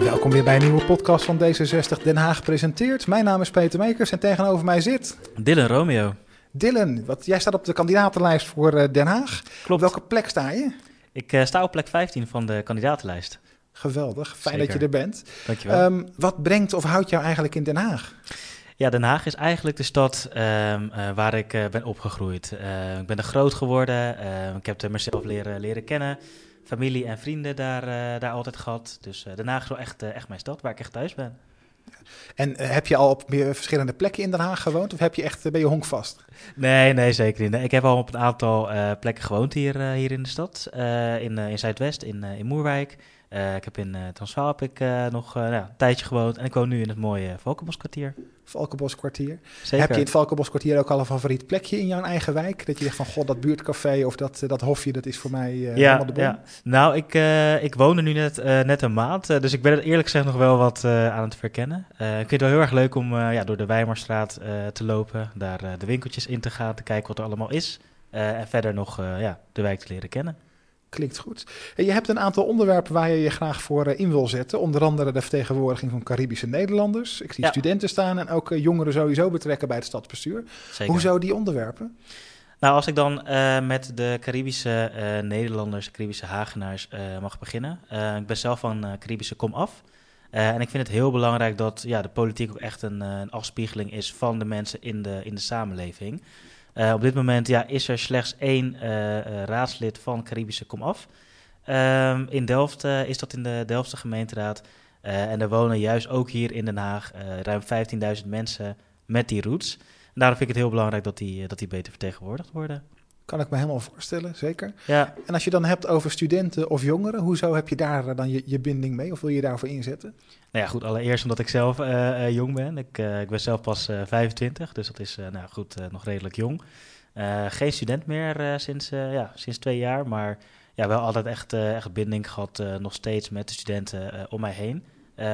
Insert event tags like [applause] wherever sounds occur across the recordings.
Welkom weer bij een nieuwe podcast van D66 Den Haag presenteert. Mijn naam is Peter Meekers en tegenover mij zit... Dylan Romeo. Dylan, wat, jij staat op de kandidatenlijst voor uh, Den Haag. Klopt. Op welke plek sta je? Ik uh, sta op plek 15 van de kandidatenlijst. Geweldig, fijn Zeker. dat je er bent. Dankjewel. Um, wat brengt of houdt jou eigenlijk in Den Haag? Ja, Den Haag is eigenlijk de stad um, uh, waar ik ben opgegroeid. Ik ben er groot geworden. ik heb er mezelf leren, leren kennen. Familie en vrienden daar, daar altijd gehad. Dus Den Haag is wel echt, echt mijn stad, waar ik echt thuis ben. En heb je al op meer verschillende plekken in Den Haag gewoond? Of heb je echt, ben je honkvast? Nee, nee, zeker niet. Ik heb al op een aantal plekken gewoond hier, hier in de stad. in, in Zuidwest, in, in Moerwijk. Ik heb in Transvaal heb ik nog nou, een tijdje gewoond en ik woon nu in het mooie Valkenboskwartier. Valkenboskwartier. Zeker. Heb je in het Valkenboskwartier ook al een favoriet plekje in jouw eigen wijk? Dat je zegt van, god, dat buurtcafé of dat, dat hofje, dat is voor mij ja, helemaal de bom? Ja. Nou, ik, ik woon er nu net, net een maand, dus ik ben het eerlijk gezegd nog wel wat aan het verkennen. ik vind het wel heel erg leuk om ja, door de Weimarstraat te lopen, daar de winkeltjes in te gaan, te kijken wat er allemaal is. en verder nog ja, de wijk te leren kennen. Klinkt goed. En je hebt een aantal onderwerpen waar je je graag voor uh, in wil zetten. Onder andere de vertegenwoordiging van Caribische Nederlanders. Ik zie Ja. studenten staan en ook uh, jongeren sowieso betrekken bij het stadsbestuur. Zeker. Hoezo die onderwerpen? Nou, als ik dan uh, met de Caribische uh, Nederlanders, Caribische Hagenaars uh, mag beginnen. ik ben zelf van Caribische komaf. en ik vind het heel belangrijk dat ja, de politiek ook echt een, een afspiegeling is van de mensen in de, in de samenleving. Uh, op dit moment ja, is er slechts één uh, uh, raadslid van Caribische Komaf. Um, in Delft is dat in de Delftse gemeenteraad. en er wonen juist ook hier in Den Haag ruim 15.000 mensen met die roots. Daarom vind ik het heel belangrijk dat die, dat die beter vertegenwoordigd worden. Kan ik me helemaal voorstellen, zeker. Ja. En als je dan hebt over studenten of jongeren, hoezo heb je daar dan je, je binding mee? Of wil je daarvoor inzetten? Nou ja, goed, allereerst omdat ik zelf uh, uh, jong ben. Ik, uh, ik ben zelf pas 25, dus dat is nou goed, nog redelijk jong. geen student meer sinds, ja, sinds twee jaar, maar ja, wel altijd echt, echt binding gehad nog steeds met de studenten om mij heen.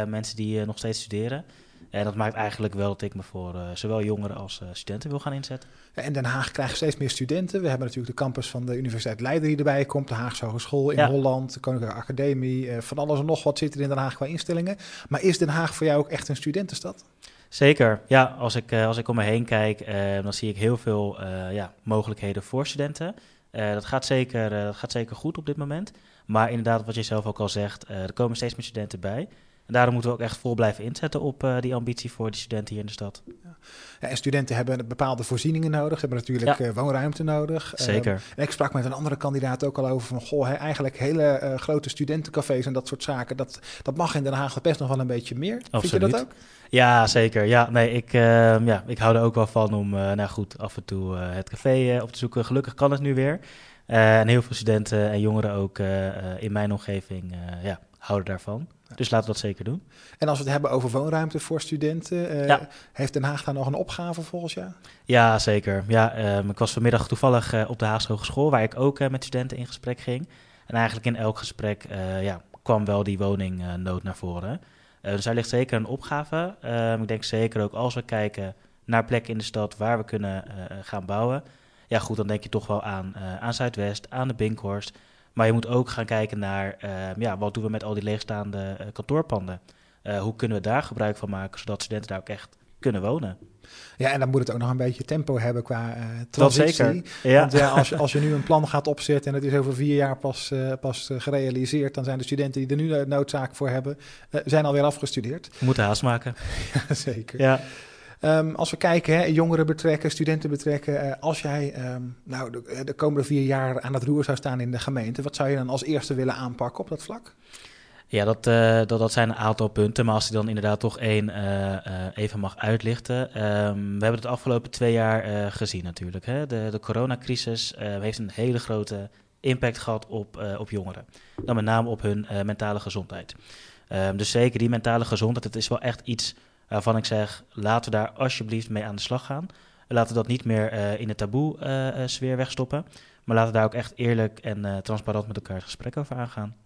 mensen die nog steeds studeren. En dat maakt eigenlijk wel dat ik me voor uh, zowel jongeren als uh, studenten wil gaan inzetten. En Den Haag krijgt steeds meer studenten. We hebben natuurlijk de campus van de Universiteit Leiden die erbij komt. De Haagse Hogeschool in Ja. Holland, de Koninklijke Academie. Uh, van alles en nog wat zit er in Den Haag qua instellingen. Maar is Den Haag voor jou ook echt een studentenstad? Zeker, ja. Als ik, als ik om me heen kijk, dan zie ik heel veel ja, mogelijkheden voor studenten. dat, gaat zeker, dat gaat zeker goed op dit moment. Maar inderdaad, wat je zelf ook al zegt, er komen steeds meer studenten bij. En daarom moeten we ook echt vol blijven inzetten op uh, die ambitie voor die studenten hier in de stad. Ja. Ja, en studenten hebben bepaalde voorzieningen nodig. Ze hebben natuurlijk ja. uh, woonruimte nodig. Zeker. Uh, en ik sprak met een andere kandidaat ook al over van... goh, eigenlijk hele uh, grote studentencafés en dat soort zaken... Dat, dat mag in Den Haag best nog wel een beetje meer. Absoluut. Vind je dat ook? Ja, zeker. Ja, nee, ik, ehm, ja, ik hou er ook wel van om nou goed, af en toe het café op te zoeken. Gelukkig kan het nu weer. en heel veel studenten en jongeren ook in mijn omgeving ja, houden daarvan. Dus laten we dat zeker doen. En als we het hebben over woonruimte voor studenten, uh, Ja. heeft Den Haag daar nog een opgave volgens jou? Ja, zeker. Ja, um, ik was vanmiddag toevallig uh, op de Haagse Hogeschool, waar ik ook uh, met studenten in gesprek ging. En eigenlijk in elk gesprek ja, kwam wel die woningnood naar voren. dus daar ligt zeker een opgave. Um, ik denk zeker ook als we kijken naar plekken in de stad waar we kunnen gaan bouwen. Ja, goed, dan denk je toch wel aan, aan Zuidwest, aan de Binkhorst. Maar je moet ook gaan kijken naar uh, ja, wat doen we met al die leegstaande uh, kantoorpanden. Uh, hoe kunnen we daar gebruik van maken, zodat studenten daar ook echt kunnen wonen. Ja, en dan moet het ook nog een beetje tempo hebben qua transitie. Dat zeker. Ja. Want ja, als, je, als je nu een plan [laughs] gaat opzetten en het is over vier jaar pas, pas gerealiseerd, dan zijn de studenten die er nu noodzaak voor hebben, zijn alweer afgestudeerd. Moeten haast maken. [laughs] ja, zeker. Ja. Um, als we kijken, hè, jongeren betrekken, studenten betrekken. Uh, als jij um, nou, de, de, komende vier jaar aan het roer zou staan in de gemeente, wat zou je dan als eerste willen aanpakken op dat vlak? Ja, dat, uh, dat, dat zijn een aantal punten. Maar als ik dan inderdaad toch één even mag uitlichten. Um, we hebben het afgelopen twee jaar gezien natuurlijk. Hè. De, de coronacrisis heeft een hele grote impact gehad op, op jongeren. Dan met name op hun mentale gezondheid. Dus zeker die mentale gezondheid, het is wel echt iets waarvan ik zeg, laten we daar alsjeblieft mee aan de slag gaan. Laten we dat niet meer uh, in de taboe-sfeer uh, wegstoppen. Maar laten we daar ook echt eerlijk en transparant met elkaar het gesprek over aangaan.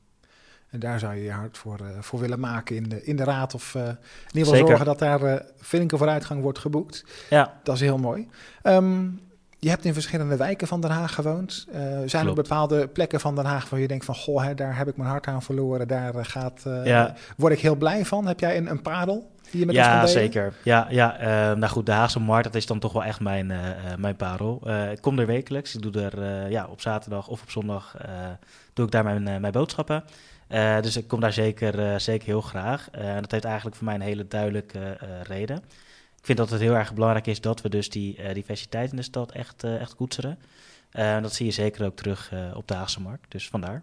En daar zou je je hard voor, voor willen maken in de, in de raad. Of in ieder geval zorgen dat daar flinke vooruitgang wordt geboekt. Ja. Dat is heel mooi. Um, Je hebt in verschillende wijken van Den Haag gewoond. Uh, zijn er bepaalde plekken van Den Haag waar je denkt van... goh, hè, daar heb ik mijn hart aan verloren. Daar eh, gaat, uh, Ja. word ik heel blij van. Heb jij een, een parel die je met ons kan Ja, delen? zeker. Ja, ja eh, nou goed, de Haagse Markt, dat is dan toch wel echt mijn, eh, eh, mijn parel. Eh, ik kom er wekelijks. Ik doe er eh, ja, op zaterdag of op zondag eh, doe ik daar mijn, eh, mijn boodschappen. Eh, dus ik kom daar zeker, eh, zeker heel graag. Eh, En dat heeft eigenlijk voor mij een hele duidelijke eh, reden. Ik vind dat het heel erg belangrijk is dat we dus die eh, diversiteit in de stad echt, eh, echt koetseren. Eh, En dat zie je zeker ook terug op de Haagse Markt. Dus vandaar.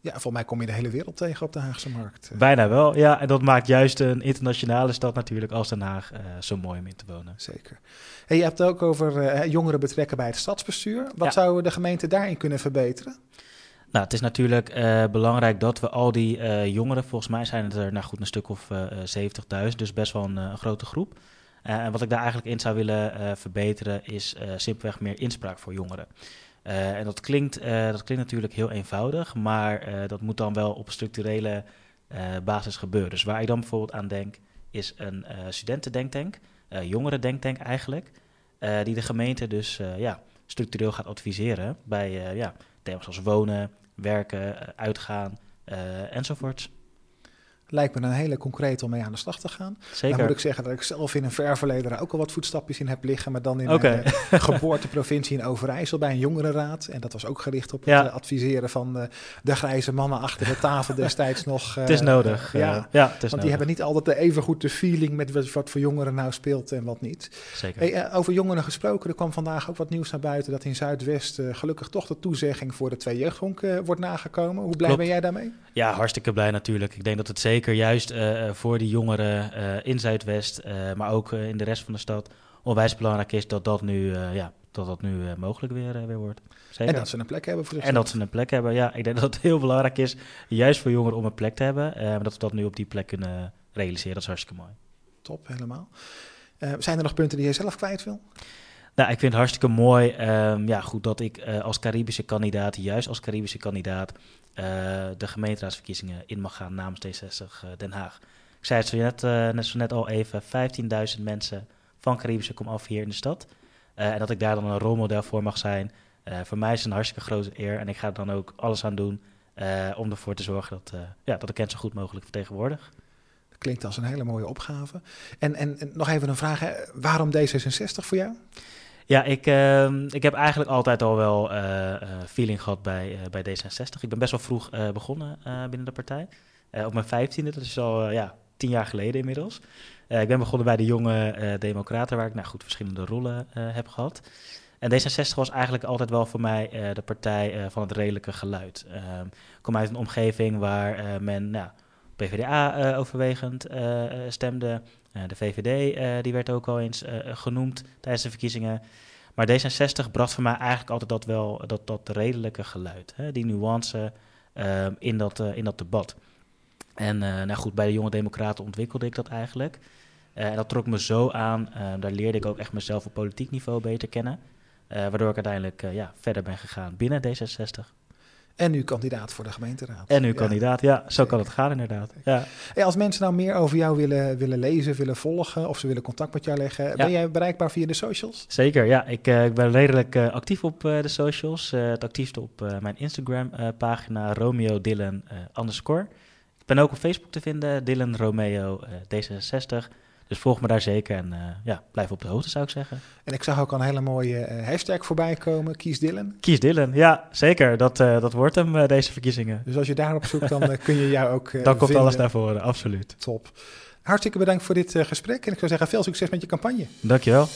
Ja, volgens mij kom je de hele wereld tegen op de Haagse markt. Bijna wel, ja. En dat maakt juist een internationale stad natuurlijk als Den Haag zo mooi om in te wonen. Zeker. En je hebt het ook over jongeren betrekken bij het stadsbestuur. Wat Ja. zou de gemeente daarin kunnen verbeteren? Nou, het is natuurlijk eh, belangrijk dat we al die eh, jongeren, volgens mij zijn het er nou goed een stuk of eh 70.000, dus best wel een, grote groep. En wat ik daar eigenlijk in zou willen verbeteren is simpelweg meer inspraak voor jongeren. En dat klinkt, dat klinkt natuurlijk heel eenvoudig, maar dat moet dan wel op structurele basis gebeuren. Dus waar ik dan bijvoorbeeld aan denk, is een studentendenktank, jongerendenktank eigenlijk, die de gemeente dus ja, structureel gaat adviseren bij ja, thema's als wonen, werken, eh, uitgaan uh, enzovoorts. Lijkt me een hele concrete om mee aan de slag te gaan. Zeker. Dan moet ik zeggen dat ik zelf in een ver verleden daar ook al wat voetstapjes in heb liggen. Maar dan in Oké. mijn uh, geboorteprovincie in Overijssel bij een jongerenraad. En dat was ook gericht op Ja. het uh, adviseren van uh, de grijze mannen achter de tafel destijds [laughs] nog. het is nodig. ja, ja, het is want die nodig. hebben niet altijd de even goed de feeling met wat, voor jongeren nou speelt en wat niet. Zeker. Hey, uh, over jongeren gesproken, er kwam vandaag ook wat nieuws naar buiten dat in Zuidwest gelukkig toch de toezegging voor de twee jeugdhonken wordt nagekomen. Hoe blij Klopt. ben jij daarmee? Ja, hartstikke blij natuurlijk. Ik denk dat het zeker juist uh, voor die jongeren uh, in Zuidwest, maar ook in de rest van de stad, onwijs belangrijk is dat dat nu, ja, dat dat nu mogelijk weer, weer wordt. Zeker. En dat ze een plek hebben voor En dat ze een plek hebben, ja. Ik denk dat het heel belangrijk is, juist voor jongeren, om een plek te hebben. Dat we dat nu op die plek kunnen realiseren, dat is hartstikke mooi. Top, helemaal. Zijn er nog punten die je zelf kwijt wil? Nou, ik vind het hartstikke mooi um, ja, goed dat ik uh, als Caribische kandidaat, juist als Caribische kandidaat, uh, de gemeenteraadsverkiezingen in mag gaan namens D60 uh, Den Haag. Ik zei het zo net, net, zo net al even, 15.000 mensen van Caribische kom af hier in de stad. En dat ik daar dan een rolmodel voor mag zijn. Voor mij is het een hartstikke grote eer en ik ga er dan ook alles aan doen om ervoor te zorgen dat, ja, dat ik hen zo goed mogelijk vertegenwoordig. Klinkt als een hele mooie opgave. En, en, nog even een vraag, waarom D66 voor jou? Ja, ik, uh, ik heb eigenlijk altijd al wel uh, feeling gehad bij, uh, bij D66. Ik ben best wel vroeg begonnen binnen de partij. op mijn vijftiende, dat is al ja, tien jaar geleden inmiddels. ik ben begonnen bij de jonge Democraten, waar ik nou goed verschillende rollen heb gehad. En D66 was eigenlijk altijd wel voor mij de partij van het redelijke geluid. Ehm, ik kom uit een omgeving waar men nou, PvdA overwegend stemde. Uh, de VVD die werd ook wel eens genoemd tijdens de verkiezingen. Maar D66 bracht voor mij eigenlijk altijd dat wel dat, dat redelijke geluid, hè? die nuance in, dat, in dat debat. En nou goed, bij de jonge democraten ontwikkelde ik dat eigenlijk. en dat trok me zo aan, daar leerde ik ook echt mezelf op politiek niveau beter kennen. waardoor ik uiteindelijk ja, verder ben gegaan binnen D66. En nu kandidaat voor de gemeenteraad. En nu ja. kandidaat, ja. Zo kan het gaan inderdaad. Ja. Hey, als mensen nou meer over jou willen, willen lezen, willen volgen... of ze willen contact met jou leggen... Ja. ben jij bereikbaar via de socials? Zeker, ja. Ik, uh, ik ben redelijk uh, actief op uh, de socials. het actiefste op mijn Instagram-pagina Romeo Dylan underscore. Ik ben ook op Facebook te vinden, Dylan Romeo D66... Dus volg me daar zeker en uh, ja, blijf op de hoogte zou ik zeggen. En ik zag ook al een hele mooie uh, hashtag voorbij komen, Kies Dylan. Kies Dylan, ja zeker. Dat, uh, dat wordt hem deze verkiezingen. Dus als je daarop zoekt, dan kun je jou ook Dan komt vinden. alles naar voren, absoluut. Top. Hartstikke bedankt voor dit gesprek en ik zou zeggen veel succes met je campagne. Dankjewel.